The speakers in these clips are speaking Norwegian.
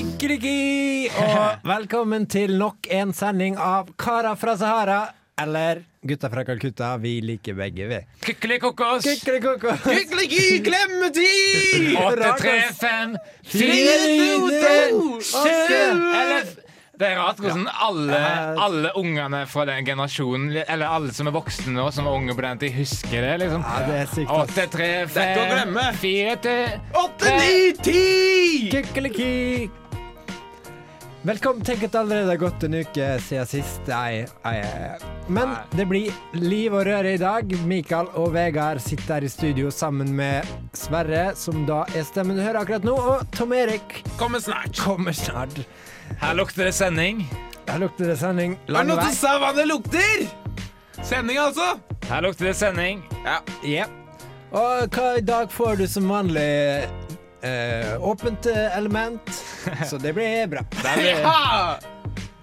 Kikeriki! Og velkommen til nok en sending av Kara fra Sahara. Eller Gutta fra Calcutta. Vi liker begge, vi. Kykelikokos. Kikerikoko. Hyggelig klemmetid! Åtte, tre, fem, Fire, fire, to, to, Eller det er rart hvordan alle, Ja. alle ungene fra den generasjonen, eller alle som er voksne nå, som var unge på den tid, husker det. liksom Ja, det er sykt. ass. Åtte, tre, er ikke å fem, glemme. Velkommen. Tenk at det allerede har gått en uke siden sist. Nei, nei, Men Nei. det blir liv og røre i dag. Mikael og Vegard sitter her i studio sammen med Sverre, som da er stemmen du hører akkurat nå, og Tom Erik Kommer snart. kommer snart. Her lukter det sending. Her lukter det sending Er det lang noen vei. som sa hva det lukter? Sending, altså. Her lukter det sending. Ja. Ja. Og hva i dag får du som vanlig eh, åpent eh, element, så det blir bra. Det blir... ja!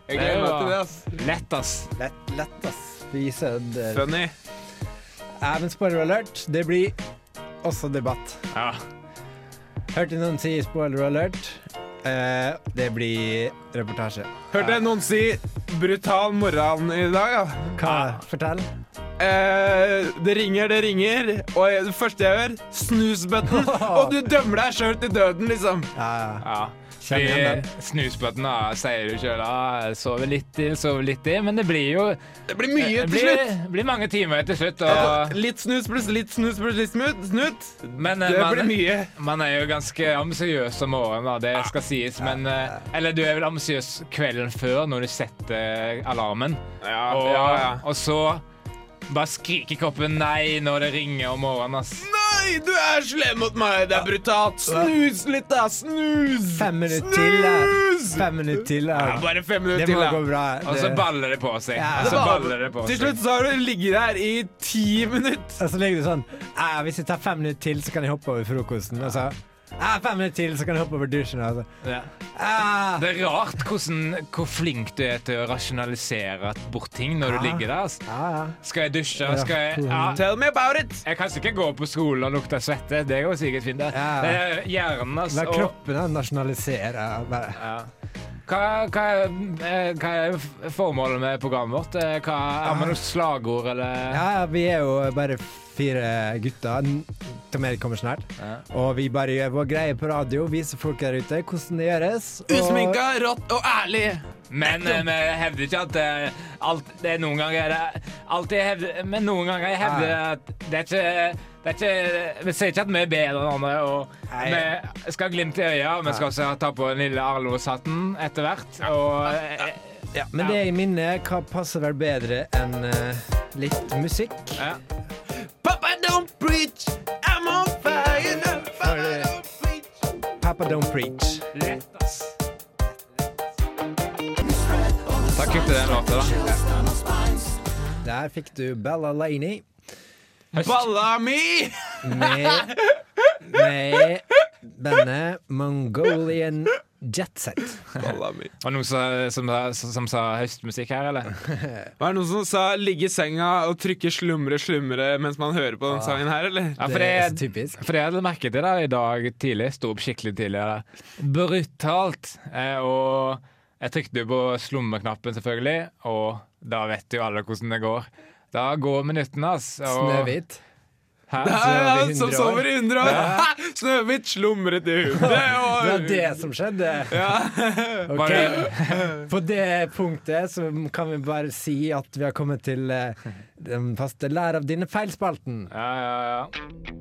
Jeg er gleder meg til det, ass. lett, ass. Lett, lett ass. Vise det. Funny. Even spoiler alert, det blir også debatt. Ja. Hørte noen si spoiler alert? Eh, det blir reportasje. Hørte jeg noen si 'brutal morgen' i dag? Ja. Hva? Fortell. Eh, det ringer, det ringer, og jeg- det første jeg gjør, snusbøtten. Og du dømmer deg sjøl til døden, liksom. Ja, ja. Ja. Fordi Snusbøtten sier du sjøl at sover litt til, sover litt til, men det blir jo Det blir mye til blir, slutt. blir mange timer til slutt. Og, ja, litt snus pluss litt snus pluss litt smut. snut. men eh, Det man, blir mye. man er jo ganske ambisiøs om morgenen, da, det skal sies. Men, eh, eller du er vel ambisiøs kvelden før, når du setter alarmen. Ja, Og, ja, ja. og så bare skrik i kroppen nei når det ringer om morgenen. ass. Nei, du er slem mot meg! Det er brutalt. Snus litt, da! Snus! Fem minutter til, da. Snus! Fem minutter til. Ja, Da. bare fem minutter Det må til, da. gå bra. Og så Det- baller det på seg. Ja. Og så baller det på Til seg. slutt så har du ligget der i ti minutter. Og så ligger du sånn «Ah, Hvis jeg tar fem minutter til, så kan jeg hoppe over frokosten. Og så ah, Fem minutter til, så kan jeg hoppe over dusjen. Altså. Ja. ah. Det er rart hvordan, hvor flink du er til å rasjonalisere bort ting når du ligger der. Altså. Ja, ja. Skal jeg dusje? Skal jeg ja. Tell me about it! Jeg kan sikkert gå på skolen og lukte svette. Det går sikkert fint. Det, Ja. er hjernen, altså. La kroppen og... nasjonalisere. Bare. Ja. Hva, hva, er, eh, hva er formålet med programmet vårt? Eh, Hva, har vi noe slagord, eller? Ja, ja, vi er jo bare fire gutter. til Tom kommer snart. Ja. Og vi bare gjør vår greie på radio, viser folk der ute hvordan det gjøres. og- Usminka, rått og ærlig. Men vi hevder ikke at eh, alt, det er noen ganger det, alltid hevder, Men noen ganger jeg hevder Ja. at det er ikke det er ikke, Vi sier ikke at vi er bedre enn andre. Og Nei. vi skal ha glimt i øya. Vi skal også ta på den lille Arlos-hatten etter hvert. Og eh, Ja, men det jeg minner. Hva passer vel bedre enn eh, litt musikk? ja. Papa preach, I'm on fire. Papa don't preach. Papa don't preach. Lett, ass. Da kutter den låta, da. Der fikk du Bella Laney Balla mi! med, med bandet Mongolian Jetset. Var det noen som, som, som, som sa høstmusikk her, eller? Var det noen som sa 'ligge i senga og trykke slumre, slumre' mens man hører på den sangen her, eller? Ja, for Det er så typisk. for jeg hadde merket det da, i dag tidlig. Sto opp skikkelig tidlig. da. Brutalt. Eh, og jeg trykte jo på slummeknappen, selvfølgelig, og da vet jo alle hvordan det går. Da går minuttene, altså. Snøhvit. Ja, ja, 100 som sover i 100 år. Snøhvit slumret i huset. Det var det som skjedde. Ja. Okay. På det punktet så kan vi bare si at vi har kommet til eh, den faste lær av dine feilspalten. Ja, ja, ja.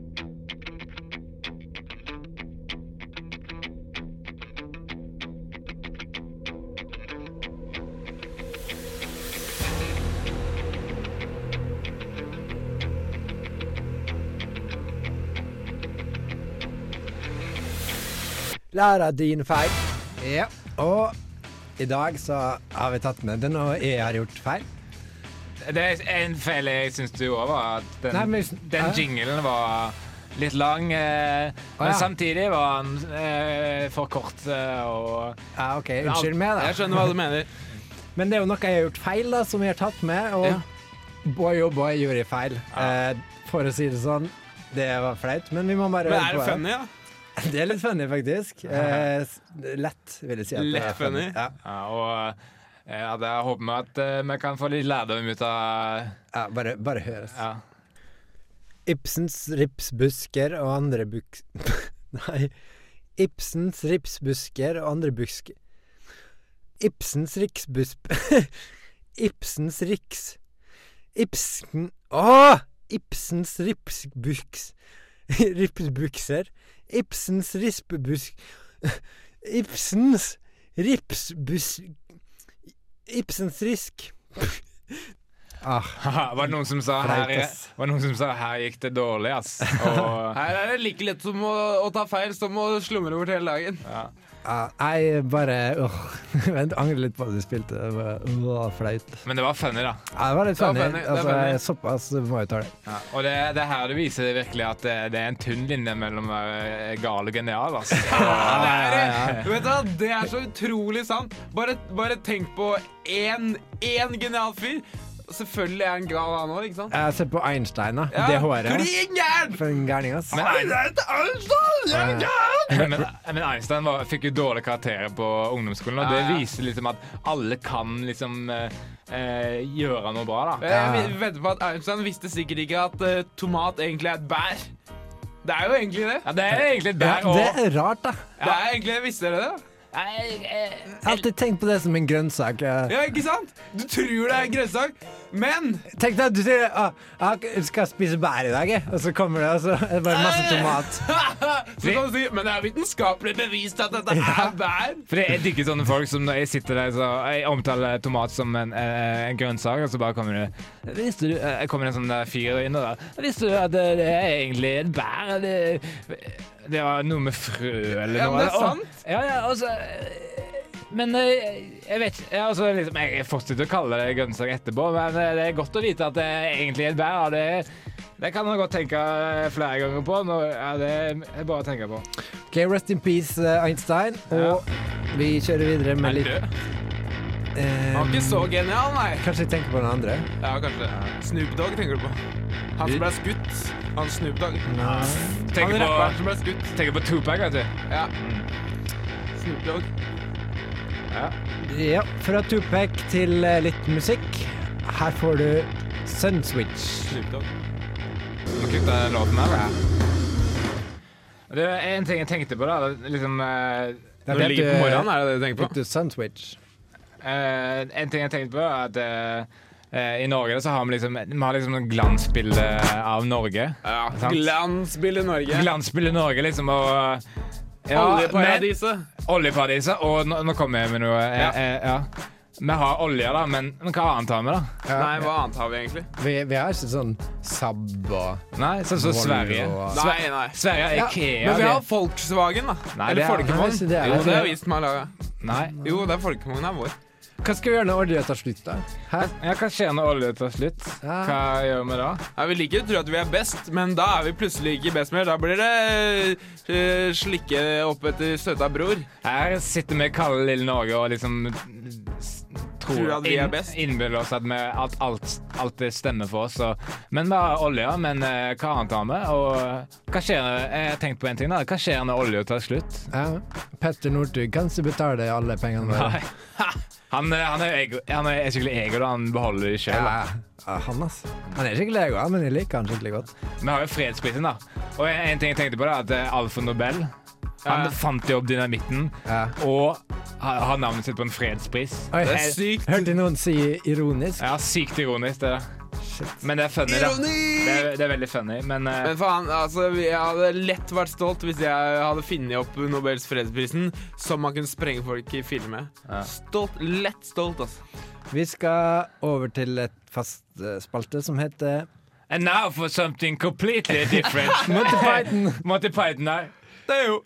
Lær din feil. Ja. Og i dag så har vi tatt med den, og jeg har gjort feil. Det er en feil jeg syns du òg var at den, Nei, men- den jinglen var litt lang. Eh, men ja. samtidig var den eh, for kort. Eh, og Ja, OK, unnskyld meg, da. Jeg skjønner hva du mener. Men det er jo noe jeg har gjort feil, da, som jeg har tatt med. Og Ja. boy oh boy gjorde jeg feil. Eh, for å si det sånn. Det var flaut, men vi må bare Men er det funny, da? Det er litt funny, faktisk. Eh, lett, vil jeg si. at det Lett funny? Ja. Ja, og eh, ja, det håper vi at eh, vi kan få litt lærdom ut av Ja, bare, bare høres. ja. Ibsens ripsbusker og andre buks... Nei. Ibsens ripsbusker og andre busker Ibsens riksbusp... Ibsens riks... Ibsen... Åh! Ibsens ripsbuks... Ripsbukser. Ibsens rispebusk... Ibsens ripsbusk... Ibsens risk... Ah, Var det noen som sa her, var det noen som sa her gikk det dårlig, ass? Og, Her er det like lett som å, å ta feil som å slumre bort hele dagen. ja. Jeg bare åh, Vent, angrer litt på at du spilte. Det var åh, flaut. Men det var funny, da. Ja, det var litt funny. Altså, såpass må jeg ta det. Ja. Og det, det er her det viser virkelig at det, det er en tynn linje mellom å være gal og genial, ass. Det er, vet du det er så utrolig sant. Bare, bare tenk på én, én genial fyr. Selvfølgelig er han grav, han òg? Jeg ser på Einstein, da. Ja, Det håret. Klin gæren! For en gærning, ass. Men, Einstein! Jeg gæren! men, men Einstein var, fikk jo dårlige karakterer på ungdomsskolen, og det viser liksom at alle kan liksom eh, eh, gjøre noe bra, da. Jeg vil- vedder på at Einstein visste sikkert ikke at uh, tomat egentlig er et bær. Det er jo egentlig det. Ja, det er egentlig et Ja, bær. det er rart, da. Det er egentlig, Visste dere det? Jeg- har alltid tenkt på det som en grønnsak. Ja, ikke sant? Du tror det er en grønnsak, men Tenk deg at du sier jeg skal spise bær i dag, og så kommer det, og så er det bare masse tomat. Så kan du si Men det er vitenskapelig bevist at dette er bær. For det er digger sånne folk som når jeg sitter der så jeg omtaler tomat som en, eh, en grønnsak, og så bare kommer det Visste du eh, kommer en sånn fyr inn og da Visste du at det, det er egentlig et bær? Det, det var noe med frø eller Ja, noe. men det er Og- sant. Ja, ja, altså eh, Men eh, jeg vet ikke ja, altså, liksom, Jeg fortsetter å kalle det grønnsak etterpå, men eh, det er godt å vite at det egentlig er et bær. Det, det kan man godt tenke flere ganger på. Nå, ja, det er bare å tenke på. Ok, Rest in peace, Einstein. Og vi kjører videre med litt Han var ikke så genial, nei. Kanskje jeg tenker på den andre? Ja, kanskje. Snoop Dogg tenker du på. Han som ble skutt. Han Snoop Dogg. Nei. Han Tenker på, rapperen som ble skutt. tenker på Tupac, vet du. Ja. Snoop Dogg. Ja. Ja, fra Tupac til eh, litt musikk. Her får du Sunswitch. Snoop Dogg. Må kutte den låten her, da. Det er en ting jeg tenkte på, da. Liksom eh, Når du ligger på morgenen, er det det du tenker på? du Sunswitch? Eh, En ting jeg tenkte på, er at eh, eh, i Norge så har vi liksom Vi har liksom et glansbilde av Norge. Ja. Glansbilde Norge. Glansbilde Norge, liksom, og ja, Oljeparadiset. men- Oljeparadiset. Og nå, nå kommer jeg med noe. Ja. ja. Vi har olje, da, men, men hva annet har vi, da? Nei, hva annet har vi egentlig? Vi, vi har ikke sånn Saab og Nei, sånn som så Sverige. og- Nei, nei. Sverige er Ja, Men vi har Volkswagen, da. Nei, Eller det er- Folkevogn. Jo, det er visst meg har laga. Nei. Jo, det er Folkevognen er vår. Hva skal vi gjøre når olje tar slutt, da? Hæ? Jeg kan skjer når olje tar slutt? Hva gjør vi da? Ja, vi liker å tro at vi er best, men da er vi plutselig ikke best mer. Da blir det uh, slikke opp etter støta bror. Her sitter vi kalde lille Norge og liksom Tror at vi er best. Innbiller oss at, vi, at alt, alt stemmer for oss. Og, men vi har olje, men eh, hva annet har vi? Og hva skjer Jeg har tenkt på en ting. da Hva skjer når olja tar slutt? Ja. Petter Northug kan ikke betale alle pengene våre. Han, eh, han, er, ego, han er skikkelig ego, da. Han beholder det sjøl. Ja, han, altså. Han er skikkelig ego, men jeg liker han skikkelig godt. Vi har jo fredsprisen, da. Og en, ting jeg tenkte på, da at eh, Alfred Nobel Han Ja. fant jo opp dynamitten Ja. og har navnet sitt på en fredspris. Oi, Det er jeg sykt. hørte noen si ironisk. Ja, Sykt ironisk, det. Shit. Men det er funny, da. Det er, det er veldig funny, men uh... Men faen, altså, jeg hadde lett vært stolt hvis jeg hadde funnet opp Nobels fredsprisen som man kunne sprenge folk i filler med. Ja. Stolt, Lett stolt, altså. Vi skal over til et fast uh, spalte som heter And now for something completely different. Monty Python. Monty Python nei. Det er jo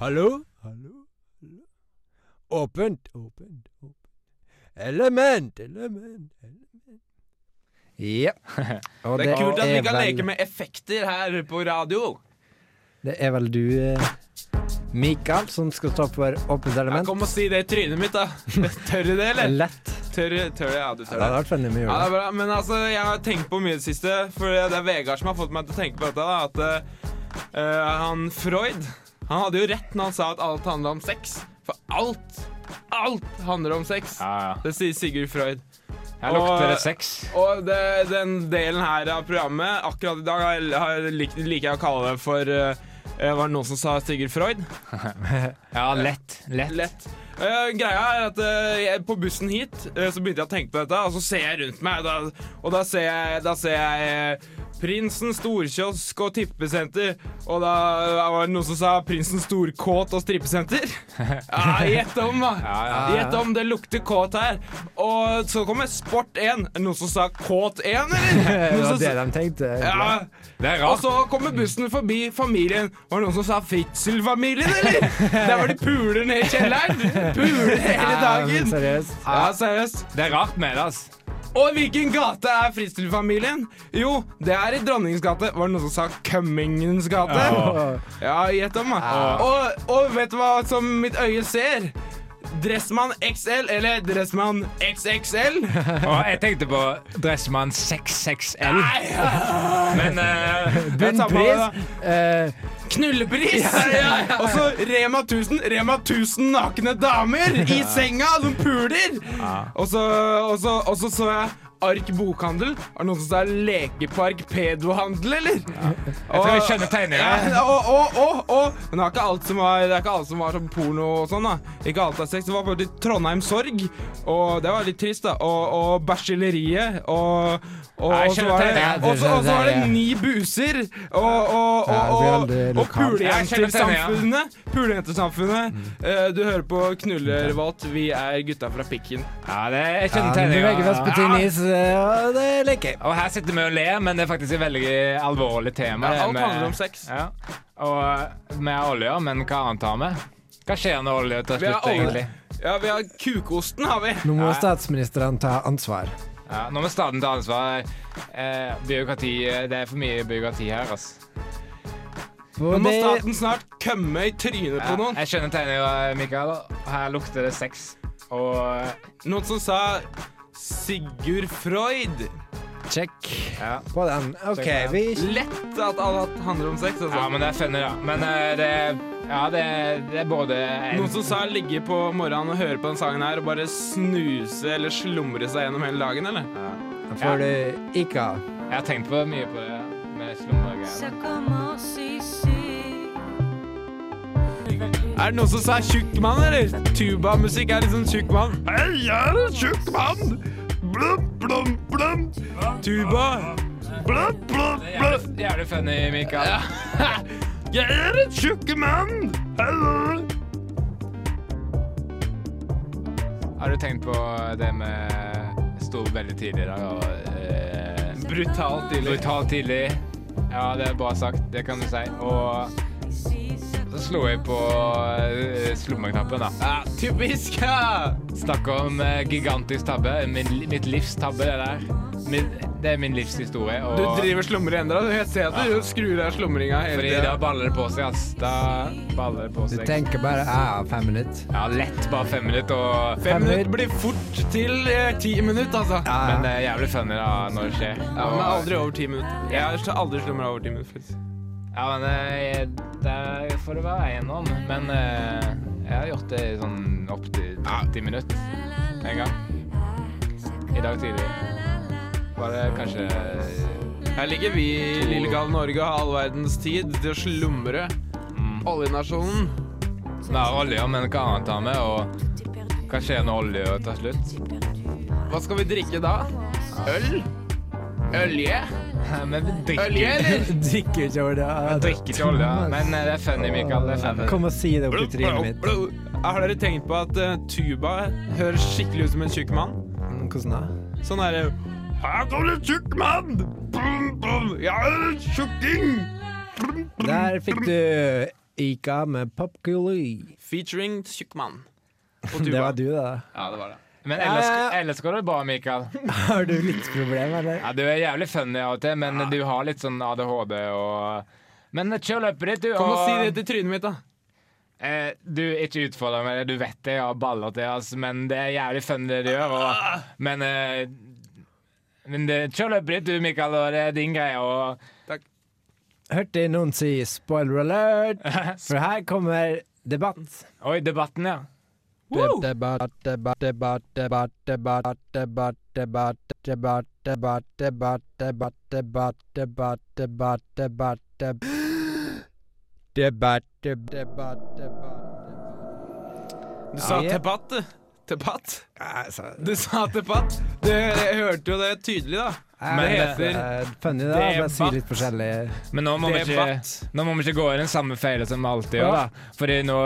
Hallo? Hallo? Hallo? Åpent, åpent, åpent. Element, element, element. Ja. Og Det er kult at vi kan vel, leke med effekter her på radio. Det er vel du, eh, Mikael, som skal stå for åpent Ja, element. kom og si det i trynet mitt, da. Tør du det, eller? Lett. Tør, tør ja, du Det tør ja, det. vært funny med Ja, det bra. Men altså, jeg har tenkt på mye i det siste, for det er Vegard som har fått meg til å tenke på dette. Da, at uh, han Freud Han hadde jo rett når han sa at alt handler om sex. For alt, alt handler om sex. Ja, ja. Det sier Sigurd Freud. Her lukter det sex. Og det, den delen her av programmet, akkurat i dag, har, har, lik, liker jeg å kalle det for eh, Var det noen som sa Sigurd Freud? Ja, lett. Lett. Lett. Uh, greia er at uh, jeg, på bussen hit uh, så begynte jeg å tenke på dette, og så ser jeg rundt meg, da, og da ser jeg, da ser jeg Prinsen storkiosk og tippesenter, og da var det noen som sa Prinsen storkåt og strippesenter. Ja, gjett om, da. Ja, ja. Gjett om det lukter kåt her. Og så kommer Sport 1. Er Noen som sa Kåt 1, eller? Det var det de tenkte. ja, Det er og så kommer bussen forbi familien. Var det noen som sa Fritzel-familien, eller? Der var de puler ned i kjelleren. Puler hele Ja, dagen. Seriøst. Ja, seriøst. Det er rart med det, altså. Og hvilken gate er Fritzel-familien? Jo, det er i Dronningens gate. Var det noen som sa Kømmingens gate? Ja, gjett om, da. Og, og vet du hva som mitt øye ser? Dressmann XL eller Dressmann XXL? Og jeg tenkte på Dressmann 6XL. Men eh, Det er samme, da. Ja, ja, ja, Og så Rema 1000. Rema 1000 nakne damer i senga de puler! Og så og så, og så, så jeg Ark bokhandel. Er det noen som sa Lekepark pedohandel, eller? jeg tror jeg skjønner tegninga. Ja, og, og, og, og. Men det er ikke alt som var, det er ikke alt som var sånn porno og sånn, da. Ikke alt er sex. Det var bare Trondheim Sorg, og det var litt trist, da. Og, og Bæsjeleriet, og og og så var det, og så- og så var det ni buser, og, og, Ja, og, pulejentersamfunnet. Pulejentersamfunnet. Eh, du hører på Knullervolt. Vi er gutta fra Pikken. Ja, det, jeg ja, på tegninga. eh, og det liker jeg. Og her sitter vi og ler, men det er faktisk et veldig alvorlig tema. Ja, alt med- handler om sex. Ja. Og eh, vi har olje, men hva annet har vi? Hva skjer når olje tar slutt, egentlig? Ja, vi har kukosten, har vi. Nå må Ja. statsministeren ta ansvar. Ja, nå må staten ta ansvar. Eh, byråkrati eh, Det er for mye byråkrati her, altså. Nå må det, staten snart kømme i trynet på noen. jeg skjønner tegninga, Mikael. Her lukter det sex. Og eh, Noen som sa Sigurd Freud. check ja. på den. OK, Check vi Lett at alt handler om sex. Altså. ja, men det er fenner, ja Men eh, det Ja, det, det er både en, Noen som sa ligge på morgenen og høre på den sangen her og bare snuse eller slumre seg gjennom hele dagen, eller? Ja. får du ikke av. Jeg har tenkt på mye på det med slumregreier. Er det noen som sa tjukk mann, eller? Tubamusikk er liksom tjukk mann. Hei, jeg er en tjukk mann! Blum, blum, blum. Tuba. Blum, blum, er Jævlig, funny, Mikael. Jeg er en tjukk mann! Hallo! Har du tenkt på det med sto veldig tidlig i dag og eh, Brutalt tidlig. Brutalt tidlig. Ja, det er bra sagt. Det kan du si. Og slo jeg på uh, slommeknappen, da. Ja, typisk! Ja. Snakk om eh, gigantisk tabbe. Min, mitt livs tabbe, det der. Min, det er min livshistorie. Og Du driver slumrer ennå. Jeg ser at du skrur av slumringa hele fordi da baller det på seg, ass. Da baller det på Du tenker bare ja, fem minutter. Ja, lett bare fem minutter, og Fem minutter blir fort til eh, ti minutter, altså. Ja, Men det er jævlig funny da når det skjer. Ja, men aldri over ti minutter. Jeg har aldri slumra over ti minutter. faktisk. Ja, men det er får å være eiendom. Men eh, jeg har gjort det i sånn opptil 30 minutter en gang. I dag tidlig. Var det kanskje Her ligger vi i lille gale Norge og har all verdens tid til å slumre. mm, Oljenasjonen. Nei, olje, men hva annet har vi? Og hva skjer når olja tar slutt? Hva skal vi drikke da? Øl? Ølje? Men vi drikker Ølje, eller? Drikker ikke olje. det. Vi drikker ikke olje. Men eh, det er funny, Mikael. Det er funny. Kom og si det opp i trynet mitt. Har dere tenkt på at uh, tuba høres skikkelig ut som en tjukk mann? Mm, Hvordan da? Sånn herre Her kommer en tjukk mann! Jeg er en tjukking! Der fikk du Ika med Popkuli. Featuring tjukk mann. På Det var du, da. Ja, det var det. Men ellers, ellers går det bra, Mikael. Har du litt problemer, eller? Ja, du er jævlig funny av og til, men du har litt sånn ADHD og Men kjør løpet ditt, du. Kom og og- si det til trynet mitt, da. Eh, du, ikke utfordre meg, du vet det, jeg har baller til, altså, men det er jævlig funny det du gjør. Og, men eh, men det, kjør løpet ditt, du, Mikael, og det er din greie. Og Hørte jeg noen si 'spoiler alert'? For her kommer debatt. Oi, debatten, ja. Debatt, debatt, debatt, debatt, debatt, debatt, debatt, debatt, debatt, debatt, debatt, debatt, debatt, debatt, debatt, debatt, debatt, debatt, debatt, debatt. Du sa debatt, tepatt, du. Tepatt? Du sa debatt? Du, jeg hørte jo det tydelig, da. Men det det heter er funny, da. Bare si litt forskjellig. Men nå må, vi ikke, nå må vi ikke gå i den samme feilen som vi alltid gjør. da Fordi nå,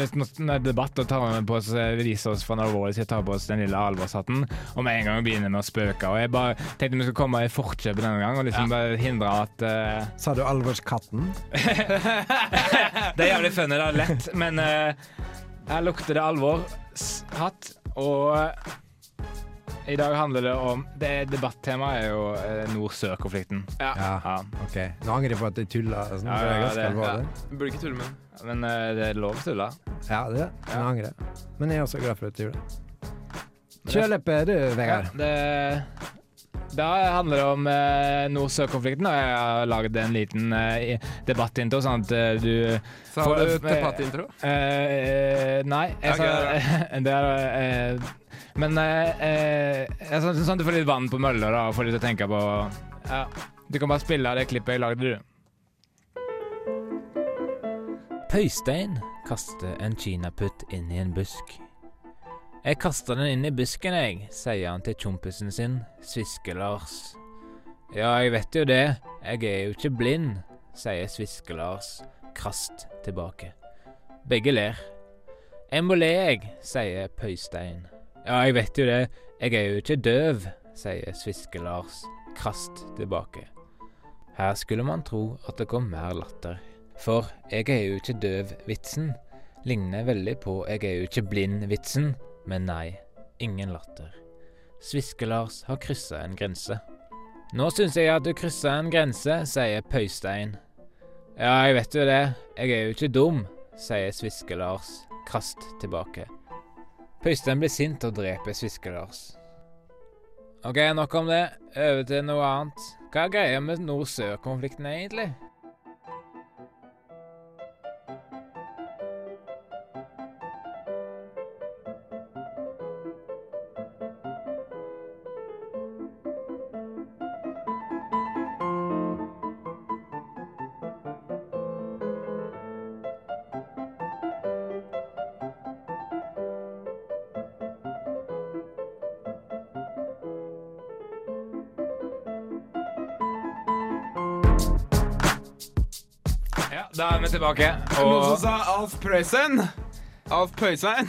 hvis nå er det debatt, og tar vi på oss, viser oss for alvorlig alvorlig så tar på oss den lille alvorshatten, og med en gang begynner med å spøke. Og Jeg bare tenkte vi skulle komme i forkjøpet denne gang og liksom bare hindre at uh... Sa du alvorskatten? Det er jævlig funny, det er lett, men uh, her lukter det alvor. Hatt. Og eh, i dag handler det om det Debattemaet er jo eh, nord-sør-konflikten. Ja. Ja. OK. Nå angrer jeg på at jeg tulla. Sånn, Ja, ja, det er ja, det- burde ikke tulle med den. Men eh, det er lov å tulle. Ja, det er det. Men jeg. Men jeg er også glad for at du gjorde det. Løpet, du, Vegard. det, da handler det om eh, nord-sør-konflikten, og jeg har laget en liten eh, debattintro, sånn at eh, du Sa du du eh, eh, Nei, jeg sa det er, eh, Men eh, eh, jeg- sånn, sånn du får litt vann på mølla da, og får litt å tenke på. Ja. Du kan bare spille av det klippet jeg lagde, du. Pøystein kaster en kinaputt inn i en busk. Jeg kaster den inn i busken, jeg, sier han til kompisen sin, Sviske-Lars. Ja, jeg vet jo det, jeg er jo ikke blind, sier Sviske-Lars krast tilbake. Begge ler. Jeg må le, jeg, sier Pøystein. Ja, jeg vet jo det, jeg er jo ikke døv, sier Sviske-Lars krast tilbake. Her skulle man tro at det kom mer latter. For jeg er jo ikke døv-vitsen ligner veldig på jeg er jo ikke blind-vitsen, men nei, ingen latter. Sviske-Lars har kryssa en grense. Nå syns jeg at du kryssa en grense, sier Pøystein. Ja, jeg vet jo det, jeg er jo ikke dum, sier Sviske-Lars krast tilbake. Pøystein blir sint og dreper Sviske-Lars. Ok, nok om det. Over til noe annet. Hva er greia med nord-sør-konflikten egentlig? Er vi tilbake. Noen som sa Alf Prøysen? Alf Prøysen?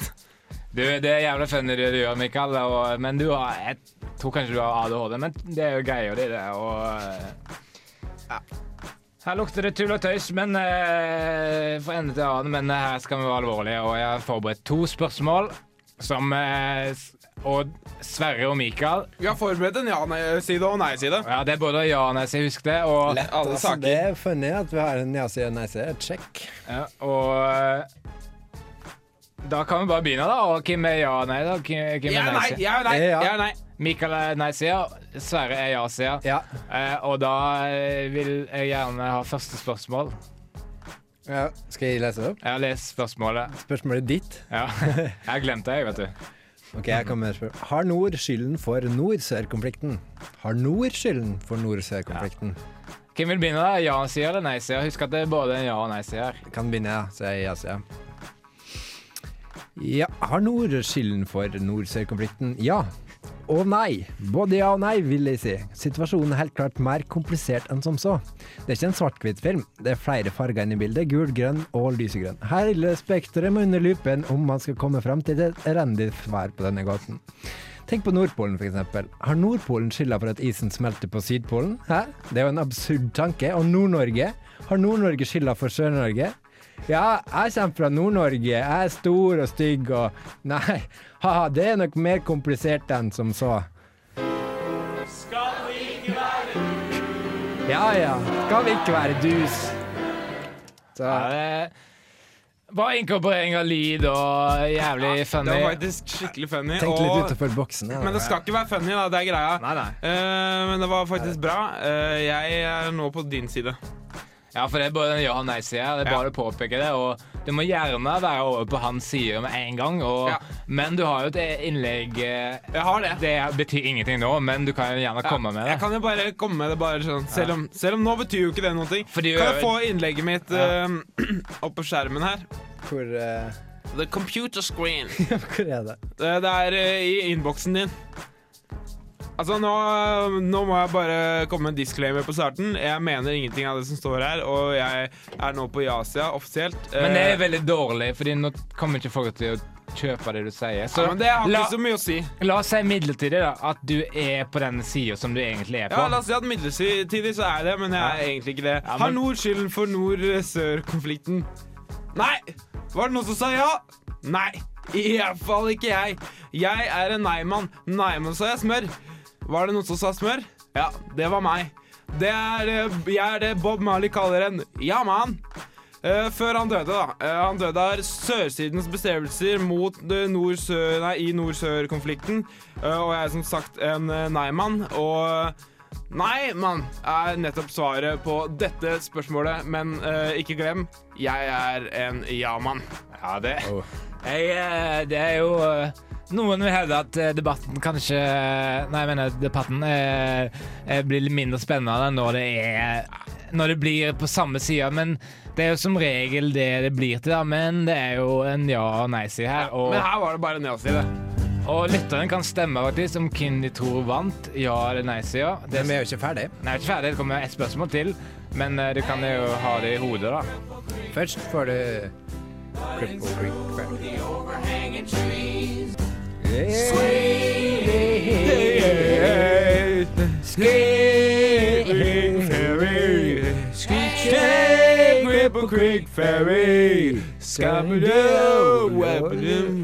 du, det er jævlig funny det du gjør, Mikael, og, men du har Jeg tror kanskje du har ADHD, men det er jo greia di, det. Og ja. Her lukter det tull og tøys, men eh, for ende til annen. Men eh, her skal vi være alvorlige, og jeg har forberedt to spørsmål som eh, Og Sverre og Mikael Vi har forberedt en ja-nei-side og nei-side. Ja, det er både ja- og nei-side, husk det. Og, Lett alle Altså, det er funny at vi har en ja-side og nei-side. Check. ja, og eh, da kan vi bare begynne, da. Og hvem er ja og nei? da? Hvem, er Ja, nei, nei-sida? ja, nei, Ja. ja, nei. Mikael er nei-sida, Sverre er ja-sida. Ja. Eh, og da eh, vil jeg gjerne ha første spørsmål. ja. Skal jeg lese det opp? Jeg har lest spørsmålet. Spørsmålet ditt. Ja. Jeg har glemt det, jeg, vet du. Ok, jeg kan med spørre. Har nord skylden for nord-sør-konflikten? Har nord skylden for nord-sør-konflikten? Hvem vil begynne, da? Ja-sida eller nei-sida? Husk at det er både en ja- og nei-side her. Kan begynne, ja. Så jeg ja-sida. Ja, har nord skylden for nord-sør-konflikten? Ja. Og nei. Både ja og nei, vil jeg si. Situasjonen er helt klart mer komplisert enn som så. Det er ikke en svart-hvitt-film. Det er flere farger inne i bildet. Gul, grønn og lysegrønn. Hele spekteret må under lupen om man skal komme fram til et elendig svar på denne gåten. Tenk på Nordpolen, f.eks. Har Nordpolen skylda for at isen smelter på Sydpolen? Hæ? Det er jo en absurd tanke. Og Nord-Norge? Har Nord-Norge skylda for Sør-Norge? Ja, jeg kommer fra Nord-Norge. Jeg er stor og stygg og Nei, haha, det er nok mer komplisert enn som så. Skal vi ikke være dus? Ja ja, skal vi ikke være dus? Så Ja, det, Bare inkorporering av lyd og jævlig Det funny. var faktisk skikkelig funny. Tenk litt og- utenfor boksen. Ja. Men det skal ikke være funny, da. Det er greia. Nei, nei. Uh, men det var faktisk bra. Uh, jeg er nå på din side. Ja, for det er både en ja- og nei-side. Det er Ja. bare å påpeke det. Og du må gjerne være over på hans side med en gang. Og, Ja. Men du har jo et innlegg eh, Jeg har det. Det betyr ingenting nå, men du kan jo gjerne komme med det. Jeg kan jo bare komme med det bare sånn. Selv om, selv om nå betyr jo ikke det noe. Fordi- kan jeg få innlegget mitt eh, opp på skjermen her? Hvor, eh, The computer screen. hvor er det? Det, det er eh, i innboksen din. Altså, nå, nå må jeg bare komme med en disclaimer på starten. Jeg mener ingenting av det som står her, og jeg er nå på Yasia offisielt. Men det er Eh, veldig dårlig, Fordi nå kommer ikke folk til å kjøpe det du sier. Så ja, men det har la, ikke så mye å si. la oss si midlertidig da at du er på den sida som du egentlig er på. Ja, La oss si at midlertidig så er det, men jeg er egentlig ikke det. Ja, men- Har nord skylden for nord-sør-konflikten? Nei! Var det noen som sa ja? Nei. Iallfall ikke jeg. Jeg er en nei-mann. Nei-mann sa jeg smør. Var det noen som sa smør? Ja, det var meg. Det er, eh, jeg er det Bob Marley kaller en ja-mann. Uh, før han døde, da. Uh, han døde av sørsidens bestrevelser mot nord-sør, nei, i nord-sør-konflikten. Uh, og jeg er som sagt en uh, nei-mann. Og nei, mann, er nettopp svaret på dette spørsmålet. Men eh, ikke glem, jeg er en ja-mann. Ja, det, Oh. jeg, eh, det er jo eh, Noen vil hevde at eh, debatten kanskje Nei, jeg mener debatten eh, eh, blir litt mindre spennende når det er Når det blir på samme side, men det er jo som regel det det blir til, da. Men det er jo en ja- og nei-side her. Og, Men her var det bare en ja-side. og lytterne kan stemme faktisk om hvem de tror vant, ja- eller nei-sida. Men vi er jo ikke ferdig. Nei, ikke ferdig. Det kommer ett spørsmål til, men eh, du kan jo ha det i hodet, da. Først får du Cripple Creek.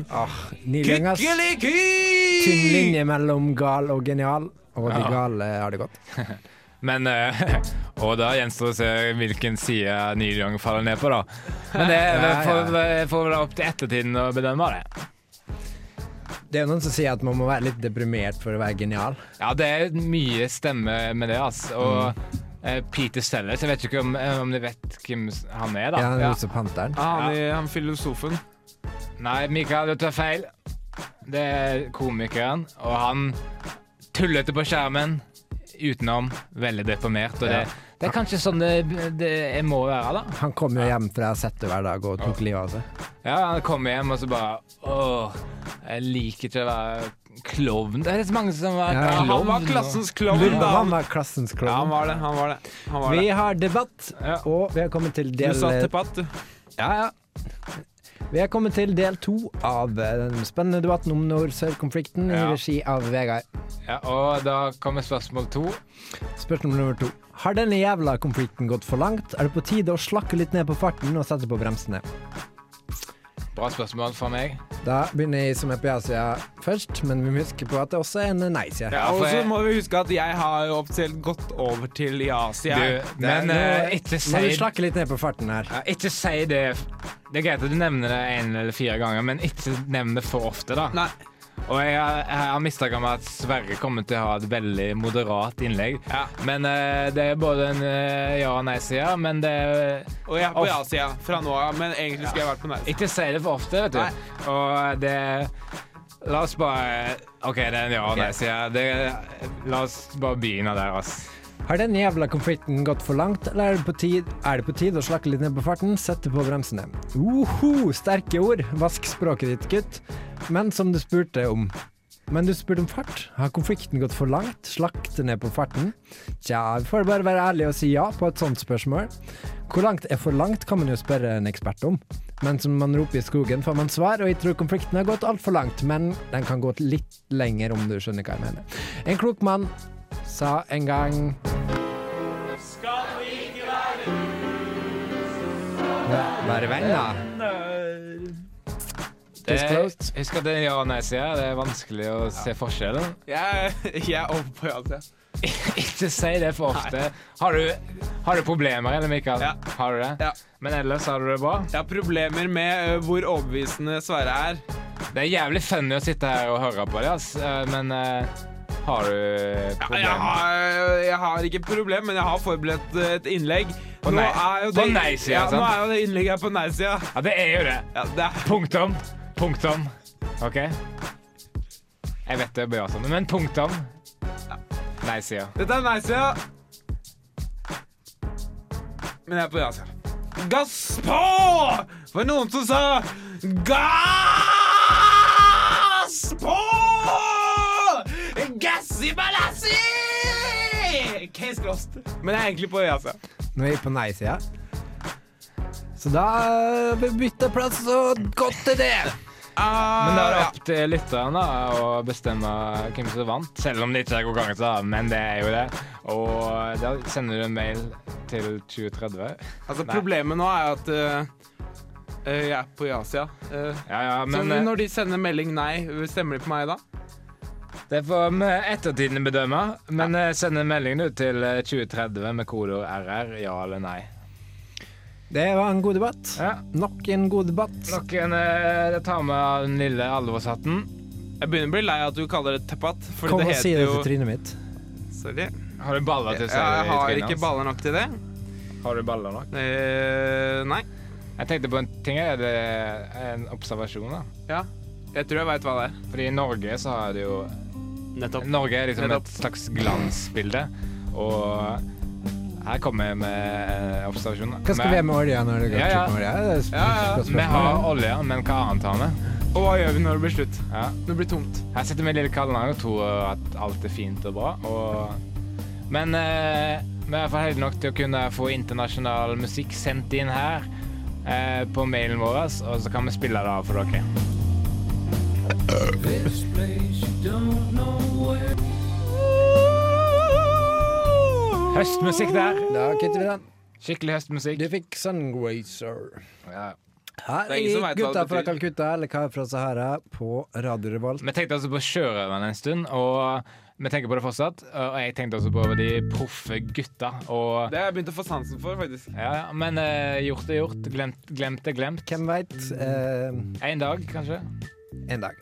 Ah, Neil Youngas. Tynn linje mellom gal og genial, og de Ja. gale har det godt. Men eh, Og da gjenstår det å se hvilken side Neil Young faller ned på, da. Men det får får vel opp til ettertiden å bedømme det. Det er noen som sier at man må være litt deprimert for å være genial. Ja, det er mye stemme med det, altså. Og eh, Peter Sellers, jeg vet ikke om, eh, om du vet hvem han er, da. Ja, han er også panteren. Ah, han, er, han filosofen. Nei, Mikael, du tar feil. Det er komikeren, og han tullete på skjermen. Utenom veldig deprimert. Og det, Ja. Det er kanskje sånn det, det må være, da. Han kom jo hjem fra settet hver dag og tok livet av seg. Ja, han kommer hjem og så bare Åh, jeg liker ikke å være klovn. Det er så mange som er Ja, klovn. han var klassens klovn, Han da. var klassens Ja, han var det. Han var det. Han var Vi det. har debatt, og vi har kommet til Du del sa debatt, du. Ja, ja. Vi har kommet til del to av eh, den spennende debatten om nord-sør-konflikten i regi av Vegard. Ja, og da kommer spørsmål to. Spørsmål nummer to. Har denne jævla konflikten gått for langt? Er det på tide å slakke litt ned på farten og sette på bremsene? Bra spørsmål fra meg. Da begynner jeg som er på ja-sida først, men vi må huske på at det også er en nei-side. Ja, Ja, og så må vi huske at jeg har jo offisielt gått over til ja-sida. Men uh, ikke Må du slakke litt ned på farten her? ja, Ikke si det Det er greit at du nevner det en eller fire ganger, men ikke nevn det for ofte, da. Nei. Og jeg har, jeg har mistanke om at Sverre kommer til å ha et veldig moderat innlegg. Ja. Men uh, det er både en uh, ja- og nei-side, men det er Og jeg er på ja-sida fra nå av, men egentlig skulle jeg vært på nei-sida. Ikke si det for ofte, vet du. Nei. Og det La oss bare OK, det er en ja- og nei-side. Det- La oss bare begynne der, ass. Har denne jævla konflikten gått for langt, eller er det på tide, tide å slakke litt ned på farten, sette på bremsene? Uhu, sterke ord. Vask språket ditt, gutt. Men som du spurte om Men du spurte om fart. Har konflikten gått for langt? Slakte ned på farten? Tja, vi får bare være ærlige og si ja på et sånt spørsmål. Hvor langt er for langt, kan man jo spørre en ekspert om. Men som man roper i skogen, får man svar, og jeg tror konflikten har gått altfor langt, men den kan gå litt lenger, om du skjønner hva jeg mener. En klok mann sa en gang Skal vi ikke Være venner. Det, Disclosed. husk at det er ja- og nei-sida. Det er vanskelig å se forskjellen. Jeg, jeg er over på ja-sida. Ikke si det for ofte. Har du, har du problemer, eller Mikael? Ja. Har du det? Ja. Men ellers har du det bra? Jeg har problemer med ø, hvor overbevisende Sverre er. Det er jævlig funny å sitte her og høre på det, ass. Eh, men eh, har du Ja, problemer? jeg, har, jeg har ikke problem, men jeg har forberedt et innlegg. På nei- på nei-sida, Ja, nå er jo det innlegget på nei-sida. Ja, det er jo det. Ja, det er Punktum. Punktum. OK? Jeg vet det blir sånn, men punktum. Nei-sida. Dette er nei-sida. Men jeg er på ja-sida. Gass på! For noen som sa gass balassi! Case closed. Men jeg er egentlig på ja-sida. Nå er vi på nei-sida. Så da vi bytter plass, og godt til det. Men det er Ah, opp til lytteren da, å bestemme hvem som vant, selv om det ikke er konkurranse, men det er jo det. Og da sender du en mail til 2030. altså, Nei. problemet nå er at uh, jeg er på ja-sida. Uh, Ja, ja, så men eh, når de sender melding nei, stemmer de på meg da? Det får vi ettertiden bedømme. Men eh, send en melding du til eh, 2030 med kodeord RR, ja eller nei. Det var en god debatt. Ja. Nok en god debatt. Nok en, Det tar med den lille alvorshatten. Jeg begynner å bli lei av at du kaller det tepat. Kom det og heter si det til trynet mitt. Sorry. Har du baller til å si Jeg det Jeg har ikke hans? baller nok til det. Har du baller nok? Eh, nei. Jeg tenkte på en ting. Er det en observasjon, da? Ja. Jeg tror jeg veit hva det er. Fordi i Norge så har det jo Nettopp. Norge er liksom Nettopp. et slags glansbilde, og her kommer jeg med en observasjon. Hva skal vi gjøre med olja når det går Ja, ja. slutt med olja? Det er Ja, ja. Vi har olje, men hva annet har vi? Og hva gjør vi når det blir slutt? Ja. Når det blir tomt? Her sitter vi i lille Kallenang og tror at alt er fint og bra. Og... Men eh, vi er iallfall heldige nok til å kunne få internasjonal musikk sendt inn her eh, på mailen vår, og så kan vi spille det av for dere. Høstmusikk der. Da kutter vi den. Skikkelig høstmusikk. Du fikk Sungrazer. Ja. Her er hva gutta fra. Calcutta eller Kar fra Sahara på Radio Revolt. Vi tenkte altså på sjørøverne en stund, og vi tenker på det fortsatt. Og jeg tenkte også på de proffe gutta. Og Det har jeg begynt å få sansen for, faktisk. ja, ja, men uh, gjort er gjort. Glemt, glemt er glemt. Hvem veit? Uh, En dag, kanskje. En dag.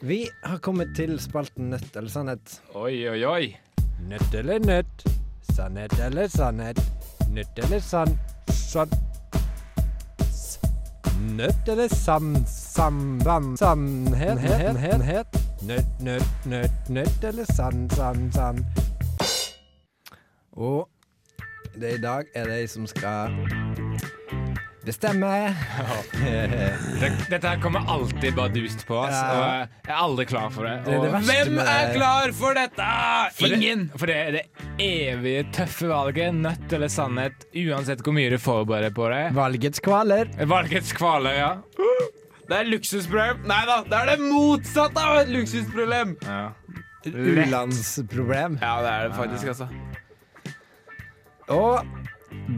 Vi har kommet til spalten Nødt eller sannhet. Oi, oi, oi. Nødt eller nødt? Sannhet eller sannhet? Nødt eller sann... Sann... Nødt eller sann... Samband. Sann... Sannhet? Het? Het? Het? Nødt, nødt, nødt, nødt eller sann... Sann... Sann... Og det er i dag er det jeg som skal bestemme. Det, dette her kommer alltid bardust på oss, og jeg er aldri klar for det. Det er det Hvem er klar for dette? For Ingen! Det, for det er det evige tøffe valget, nødt eller sannhet, uansett hvor mye du forbereder på det. Valgets kvaler. Valgets kvaler, ja. Det er luksusproblem. Nei da, det er det motsatte av et luksusproblem. ja. U-landsproblem. Ja, det er det faktisk, altså. Og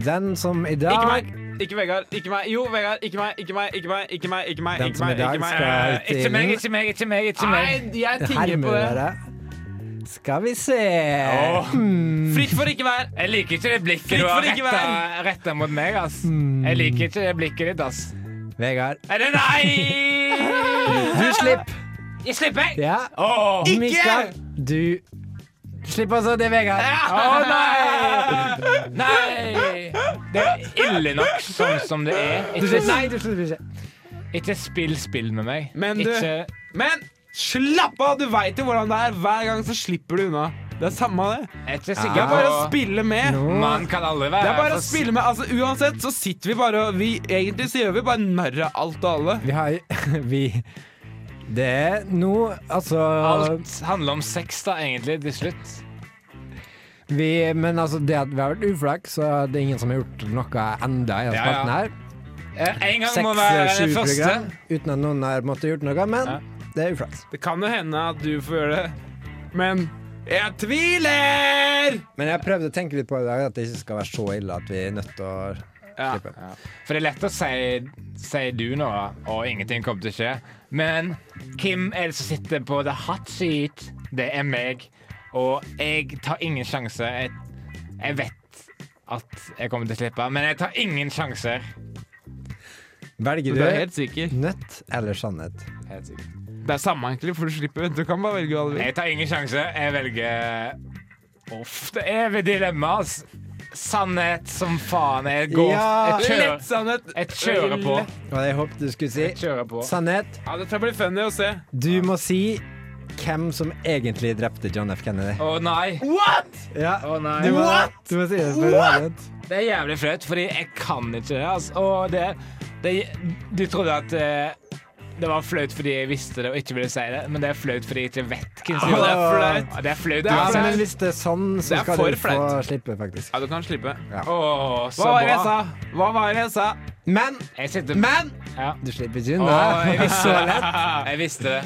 den som i dag Ikke Vegard. Ikke meg. Jo, Vegard. Ikke meg. Ikke meg. Ikke meg. Ikke meg. Ikke meg. Den Ikke som i meg. dag Ikke meg. skal- Eh, ikke meg, ikke meg, ikke meg. ikke meg. Nei, jeg tinger på det. Hermøre. Skal vi se Åh. Hmm. Fritt for ikke vær. Jeg liker ikke det blikket Fritt du har ikke retta, retta mot meg, ass. Jeg liker ikke det blikket ditt, ass. Vegard. Er det nei? Du slipper. Jeg slipper. Ja. Åh. Ikke! Mikael, du altså. Det er Vegard. Å nei! Nei! Det er ille nok sånn som det er. Du Ikke. Nei, du slipper ikke. ikke spill spill med meg. Men du- ikke Men slapp av! Du veit jo hvordan det er. Hver gang så slipper du unna. Det er samme det. Er Det er bare å spille med. No. Man kan aldri være Det er bare å spille med. Altså, Uansett så sitter vi bare og vi, Egentlig så gjør vi bare narr av alt og alle. Vi har Vi Det er noe Altså Alt handler om sex, da, egentlig, til slutt. vi, Men altså, det at vi har vært uflaks, så det er ingen som har gjort noe enda i den Ja, ja. spalten her. En gang må være den første. uten at noen har måttet gjort noe, men Ja. det er uflaks. Det kan jo hende at du får gjøre det, men jeg tviler! Men jeg prøvde å tenke litt på i dag at det ikke skal være så ille at vi er nødt til å Ja. slippe. For det er lett å si, si du nå, og ingenting kommer til å skje. Men hvem er det som sitter på the hot seat? Det er meg. Og jeg tar ingen sjanse. Jeg, jeg vet at jeg kommer til å slippe, men jeg tar ingen sjanser. Velger Du du helt sikker. eller sannhet? Helt sikkert. Det er samme, egentlig, for du slipper. Du kan bare velge hva du vil. Jeg tar ingen sjanse. Jeg velger Uff, det er evig dilemma, ass. Sannhet som faen. Jeg går Ja. Jeg kjører, Lett sannhet. jeg kjører på. Og jeg håpet du skulle si Jeg kjører på. sannhet. Ja, Dette blir funny å se. Du må si hvem som egentlig drepte John F. Kennedy. Å nei. Ja. Oh, nei. Du må, du må si det What? Det er jævlig flaut, fordi jeg kan ikke det. Altså. Og det, det Du trodde at eh, det var flaut fordi jeg visste det og ikke ville si det, men det er flaut fordi jeg ikke vet hvem som Ja, gjorde det er flaut. Ja, det er flaut Ja, uansett. men hvis det er sånn, så Det skal du få slippe, faktisk. Ja, du kan slippe. Åh, så Hva var det jeg sa? Hva var det jeg sa? Men Jeg sitter Men ja. du slipper ikke Åh, unna. jeg visste Så lett. Jeg visste det.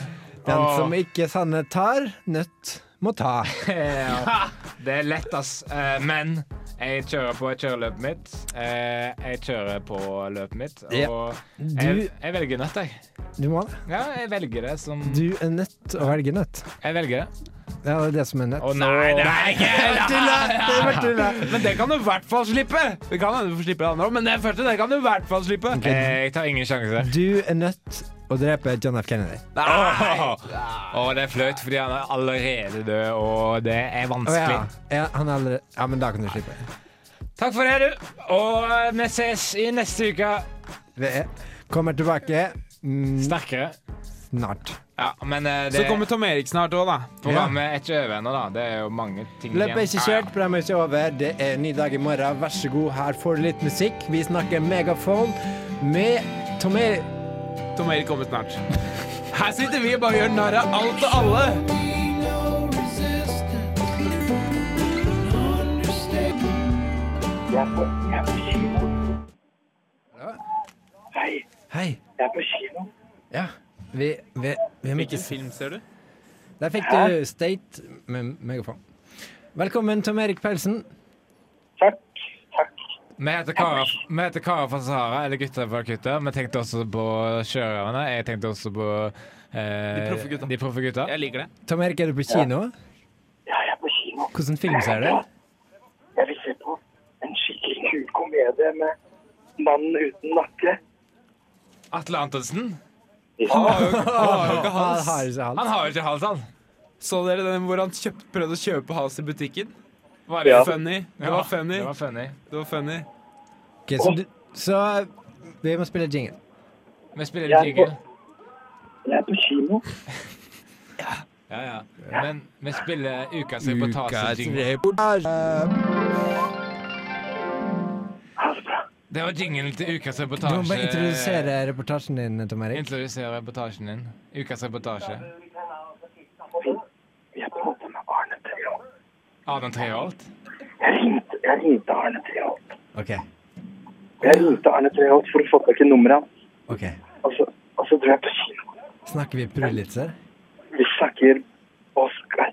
Den Åh. som ikke sannhet tar, nødt må ta. Ja, det er lett, ass. Eh, Men jeg kjører på jeg kjører løpet mitt. Eh, Jeg kjører på løpet mitt, og Du, jeg, jeg velger nøtt, jeg. du må det. Ja, jeg velger det som Du er nødt å velge nøtt. Jeg velger det. Ja, det er det som er nødt. Å nei, det er ikke Tulla! Tulla. Men det kan du i hvert fall slippe. Det kan hende du får slippe det andre òg, men det første det kan du i hvert fall slippe. Jeg tar ingen sjanse. Du er nødt å drepe John F. Kennedy. Åh, oh, det er flaut, fordi han er allerede død, og det er vanskelig. ja. ja, han er allerede Ja, men da kan du slippe. Takk for det, du. Og vi ses i neste uke. Vi er- kommer tilbake mm, Sterkere. snart. Ja, men eh, det Så kommer Tom Erik snart òg, da. programmet er ikke over ennå, da. Det er jo mange ting Løpet er ikke kjørt, programmet er ikke over. Det er en ny dag i morgen. Vær så god, her får du litt musikk. Vi snakker Megafon med Tom Erik Tom Erik kommer snart. Her sitter vi og bare gjør narr av alt og alle. Jeg er på. Hei, Hei. jeg er på kino. Ja, vi, vi, vi Hvilken film ser du? Der fikk du State med Megafon. Velkommen, Tom Erik Paulsen. Takk, takk. Vi heter Karer fra Sahara, eller Gutter fra Kutta. Vi tenkte også på sjørøverne. Jeg tenkte også på eh, De proffe gutta. Jeg liker det. Tom Erik, er du på kino? Ja, jeg er på kino. Hvordan film ser du? Jeg vil se på en skikkelig kul komedie med Mannen uten nakke. Atle Antonsen. Han har jo ikke hals. Han har jo ikke hals, han. Så dere den hvor han kjøpt, prøvde å kjøpe hals i butikken? Var det Ja. Funny. Det var funny. Det var funny. Det var funny. Ok, så, du, så vi må spille jingle. Vi spiller Jeg jingle. Jeg er på kino. Ja, ja. Men vi spiller ukas reportasje-jingle. Det bra. Det var jingelen til ukas reportasje. Du må bare introdusere reportasjen din, Tom Erik. Introdusere reportasjen din. Ukas reportasje. Vi prater med Arne Treholt. Arne Treholt. Jeg ringte, jeg ringte Arne Treholt. OK. Jeg ringte Arne Treholt for å få tak i nummeret hans. ok. Og så, og så dro jeg på kino. Snakker vi Prulitzer? Vi snakker Oscar.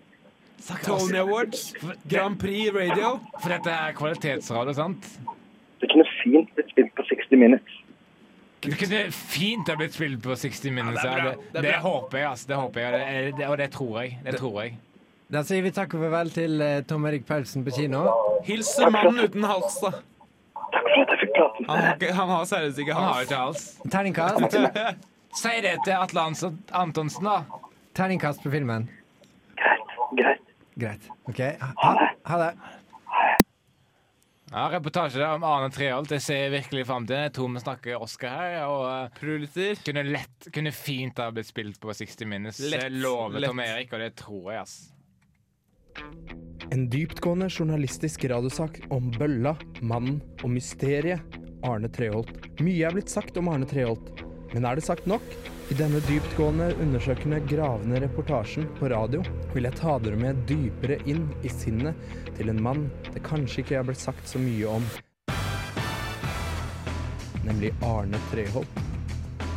Tony Awards. Grand Prix Radio. For dette er kvalitetsradio, sant? Fint blitt spilt på 60 Minutes. Det kunne fint ha blitt spilt på 60 Minutes. Ja, det er det, Det er det, håper jeg, altså. Det håper jeg, det, det, og det tror jeg. Det tror jeg. Da sier vi takk og farvel til eh, Tom Erik Paulsen på kino. Hils mannen uten hals, da. Takk for at jeg fikk prate med Han deg. han har seriøst ikke Han har hals. ikke hals. Terningkast. Si det til Atle Antonsen, da. Terningkast på filmen. Greit. Greit. Greit. OK. Ha, ha det. Ja, Reportasje om Arne Treholt. Det ser jeg virkelig fram til. Jeg tror vi snakker Oscar her. Og eh, Pulitzer. kunne, lett, kunne fint ha blitt spilt på 60 Minutes. Lett, lett. Tom Erik, og det tror jeg, ass. En dyptgående journalistisk radiosak om bølla, mannen og mysteriet Arne Treholt. Mye er blitt sagt om Arne Treholt, men er det sagt nok? I denne dyptgående, undersøkende, gravende reportasjen på radio vil jeg ta dere med dypere inn i sinnet til en mann det kanskje ikke er blitt sagt så mye om. Nemlig Arne Treholt.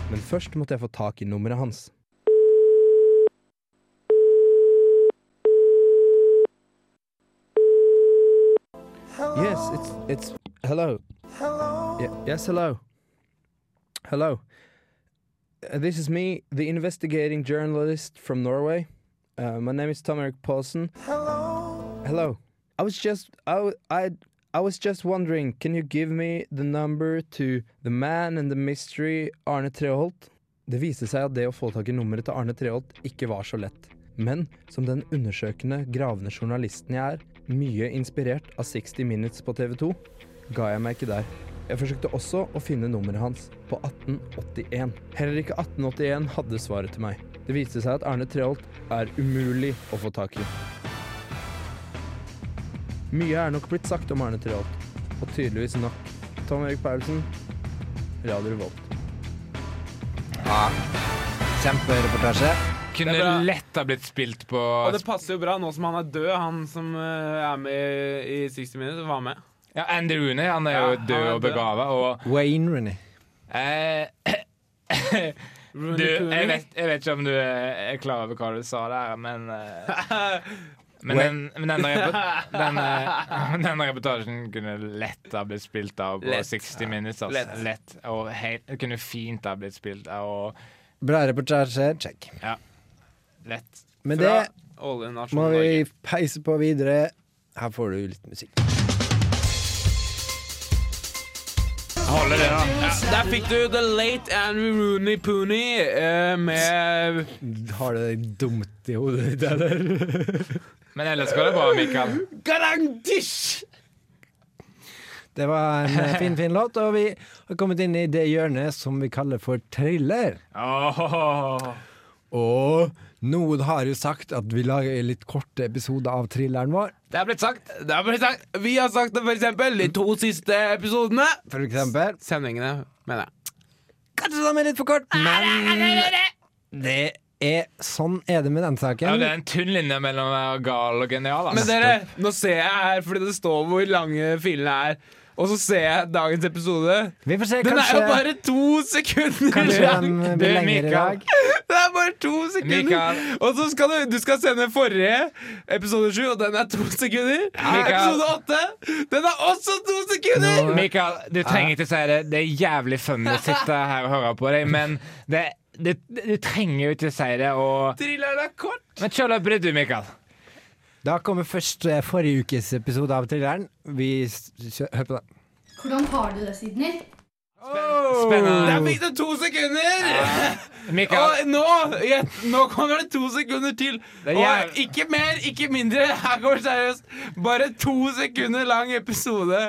Men først måtte jeg få tak i nummeret hans. Yes, it's it's hello. Hello. yes, hello. Hello. Uh, this is me, the investigating journalist from Norway. Uh, my name is Tom Erik Paulsen. Hello. Hello. I was just I, I I was just wondering, can you give me the number to the man and the mystery Arne Treholt? Det viste seg at det å få tak i nummeret til Arne Treholt ikke var så lett. Men som den undersøkende, gravende journalisten jeg er, mye inspirert av 60 Minutes på TV 2, ga jeg meg ikke der. Jeg forsøkte også å finne nummeret hans på 1881. Heller ikke 1881 hadde svaret til meg. Det viste seg at Arne Treholt er umulig å få tak i. Mye er nok blitt sagt om Arne Treholt, og tydeligvis nok. Tom Erik Paulsen, Radio Revolt. Ja. Kjempereportasje. Kunne lett ha blitt spilt på Og det passer jo bra nå som han er død, han som eh, er med i 60 Minutes, var med. Ja, Andy Rooney han er jo ja, død er og begava. Og Wayne Rooney. eh, du, jeg vet, jeg vet ikke om du er klar over hva du sa der, men eh, Men den, men denne, denne, denne reportasjen kunne lett ha blitt spilt av på Lett. 60 Minutes. Altså. Lett. Lett. Og helt, kunne fint ha blitt spilt av og Bra reportasje, check. Ja. lett. Med Fra det må vi peise på videre. Her får du litt musikk. Holder det, da. Ja, der fikk du The Late Andrew Rooney Pooney eh, med Har du det dumt i hodet ditt, eller? Men ellers går det bra, Mikael. Garantisj! Det var en fin, fin låt, og vi har kommet inn i det hjørnet som vi kaller for trailer. Åh. Og noen har jo sagt at vi lager litt korte episoder av thrilleren vår. Det er blitt sagt. Det har blitt sagt. Vi har sagt det for eksempel de to siste episodene. For eksempel. Sendingene, mener jeg. Kanskje de er litt for kort, men det er sånn er det med den saken. Ja, det er en tynn linje mellom gal og genial. Men Altså. dere, nå ser jeg her, fordi det står hvor lange filene er. Og så ser jeg dagens episode. Vi får se, Den er jo bare to sekunder kanskje lang! den blir lengre i dag. Det er bare to sekunder! Mikael. Og så skal du, du skal sende forrige episode sju, og den er to sekunder. Mikael. Episode åtte, den er også to sekunder! Nå- Mikael, du trenger ikke si det. Det er jævlig funny å sitte her og høre på deg, men det, det, du trenger jo ikke si det. Og... Thrilleren er kort. Men kjør opp du, Mikael. Da kommer først eh, forrige ukes episode av thrilleren. Vi Hør på den. Hvordan har du det, Sidney? Spennende. Der fikk du to sekunder! Ja. Og nå, ja, nå kommer det to sekunder til. Og ikke mer, ikke mindre. Her går det seriøst. Bare to sekunder lang episode.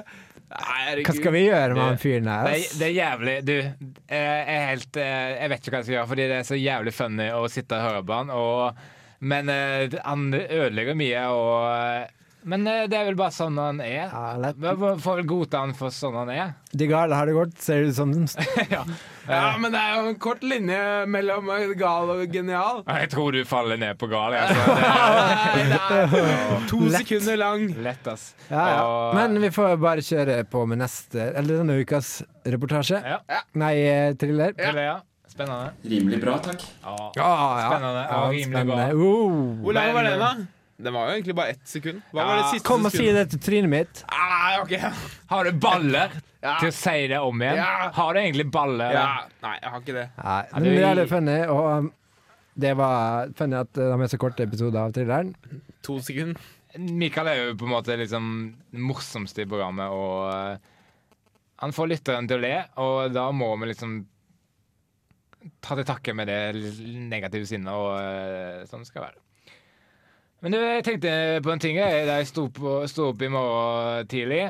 Herregud. Hva skal vi gjøre med han fyren her? det, det er jævlig Du, jeg, helt, eh, jeg vet ikke hva jeg skal gjøre, fordi det er så jævlig funny å sitte og høre på han. Og, men eh, han ødelegger mye, og Men eh, det er vel bare sånn han er. Ja, får- får vel godta han for sånn han er. De gale har det godt, ser det ut som. Ja, men det er jo en kort linje mellom gal og genial. Jeg tror du faller ned på gal. Altså. Nei, det er to Lett. sekunder lang. Er lett, ass. Ja, ja. Og- Men vi får bare kjøre på med neste, eller denne ukas reportasje. Ja. Nei, eh, thriller. Ja. Spennende. Rimelig bra, takk. Ja. Ja, ja. Spennende Ja, rimelig bra. spennende. Oh. Hvor lang var den, da? Den var jo egentlig bare ett sekund. Hva var det siste Kom og si sekundet? det til trynet mitt. Ah, ok. Har du baller Ja. til å si det om igjen? Ja. Har du egentlig baller? Ja. Nei, jeg har ikke det. Nei, men det- det er litt funny, og um, det var funny at det de er så korte episoder av thrilleren. To sekunder. Mikael er jo på en måte liksom den morsomste i programmet, og eh, han får lytteren til å le, og da må vi liksom ta til takke med det negative sinnet, og eh, sånn det være. Men du, jeg tenkte på en ting da jeg sto, på, sto opp i morgen tidlig.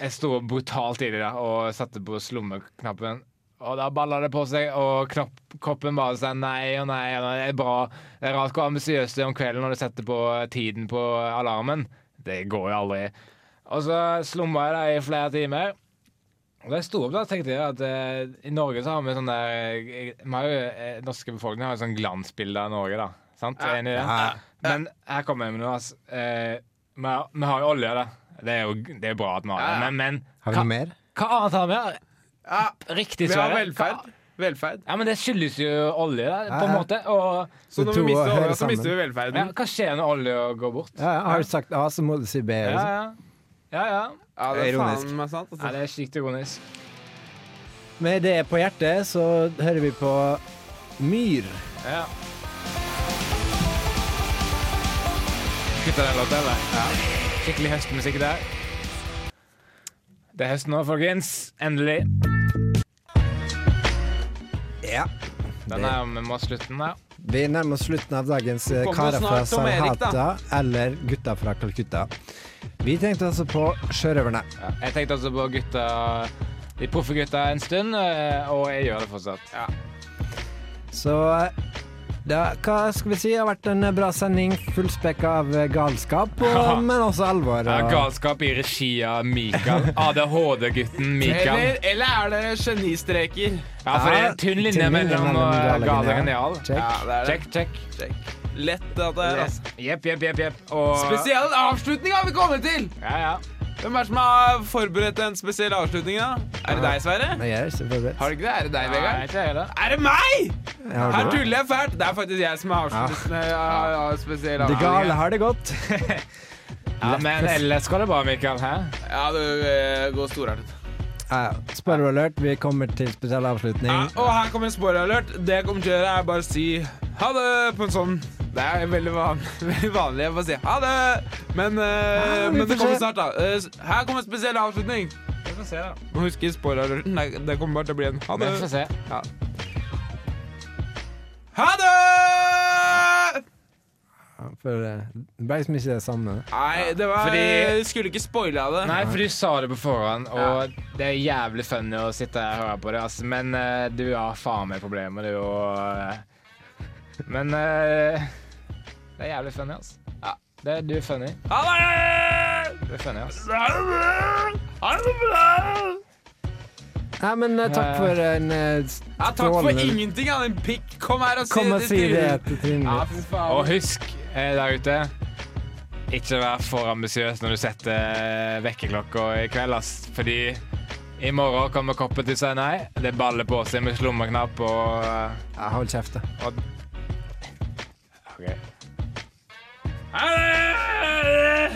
Jeg sto brutalt tidlig da, og satte på slommeknappen. Og da balla det på seg, og knopp, kroppen bare sa nei og nei. Og. Det er bra. Det er rart hvor ambisiøs du er om kvelden når du setter på tiden på alarmen. Det går jo aldri. Og så slumma jeg da i flere timer. Og da jeg sto opp, da tenkte jeg at eh, i Norge så har vi sånn der eh, eh, Norske befolkningen har jo sånn glansbilde av Norge, da. Sant? Ja. Enig i det? Men her kommer jeg med noe. Altså. Eh, vi, har, vi har jo olje, da. Det er jo det er bra at vi har det. Men, men Har vi noe mer? hva annet har vi? Ja, Riktig vi har velferd. Hva- Velferd. Ja, men det skyldes jo olje, da, på en Ja, ja. måte. Og Så når vi mister olja, så sammen. mister vi ja, velferden. hva skjer når olja går bort? Ja, ja. Har du sagt A, så må du si B. Ja, Liksom. ja. ja, ja. Ja, det er Ironisk. faen meg sant. ja Altså. det er skikkelig ironisk. Med det på hjertet så hører vi på Myr. Ja. Gutta den låta, eller? Ja. Skikkelig høstmusikk der. Det er høst nå, folkens. Endelig. Ja. Den er jo med oss slutten da. Vi nærmer oss slutten av dagens eh, Karer fra. Sarhata eller Gutta fra Calcutta. Vi tenkte altså på Sjørøverne. Ja. Jeg tenkte altså på gutta de proffe gutta en stund, eh, og jeg gjør det fortsatt. Ja. Så det, hva skal vi si? Det har vært en bra sending, fullspekka av galskap, og, men også alvor. Ja, og- galskap i regi av Mikael. ADHD-gutten Mikael. Eller, eller er det genistreker? Ja, for det er en tynn linje mellom gal og genial. Check. Ja, det det. Check, check. Lett at det er, altså. Jepp, jepp, jepp. jepp. Og Spesiell avslutning har vi kommet til! Ja, ja. Hvem er det som har forberedt en spesiell avslutning? da? Er det deg, Sverre? Nei, jeg er ikke forberedt. Har du ikke det? Er det deg, Nei, Vegard? ikke jeg det. Er det meg?! Her tuller jeg fælt. Det er faktisk jeg som har avsluttet ja. ja, ja, spesiell Det gale har det godt. Ja, men ellers går det bra, Mikael. Hæ? Ja, det eh, går storartet. Ja, Spoiler alert, vi kommer til spesiell avslutning. Ja, og her kommer en spoiler alert. Det jeg kommer til å gjøre, er bare å si ha det på en sånn Det er veldig vanlig. Veldig vanlig. Jeg får si ha det. Men, uh, Ja, men det kommer snart, da. Uh, her kommer en spesiell avslutning. Vi får se, da. Husk spoiler alerten. Det, det kommer bare til å bli en ha Vi får se. Ha det! For eh, det ble liksom ikke det samme. Nei, det var Fordi- Jeg skulle ikke spoile det. Nei, for du sa det på forhånd, og det er jævlig funny å sitte her og høre på det, altså. Men uh, du har faen meg problemer, du, og uh, Men eh, det er jævlig funny, ass. Ja, det, du er funny. Ha det! Du er funny, ass. Ha det bra! Ha det bra! Ja, men eh, takk for en eh, strålende Ja, takk for ingenting, han en pikk. Kom her og si Kom og det si til det til Trine. Ja, fy faen. Og husk eh, der ute ikke vær for ambisiøs når du setter vekkerklokka i kveld, ass. Fordi i morgen kommer koppen til å si nei. Det baller på seg med slommeknapp og Ja, hold kjeft, da. OK. Ah!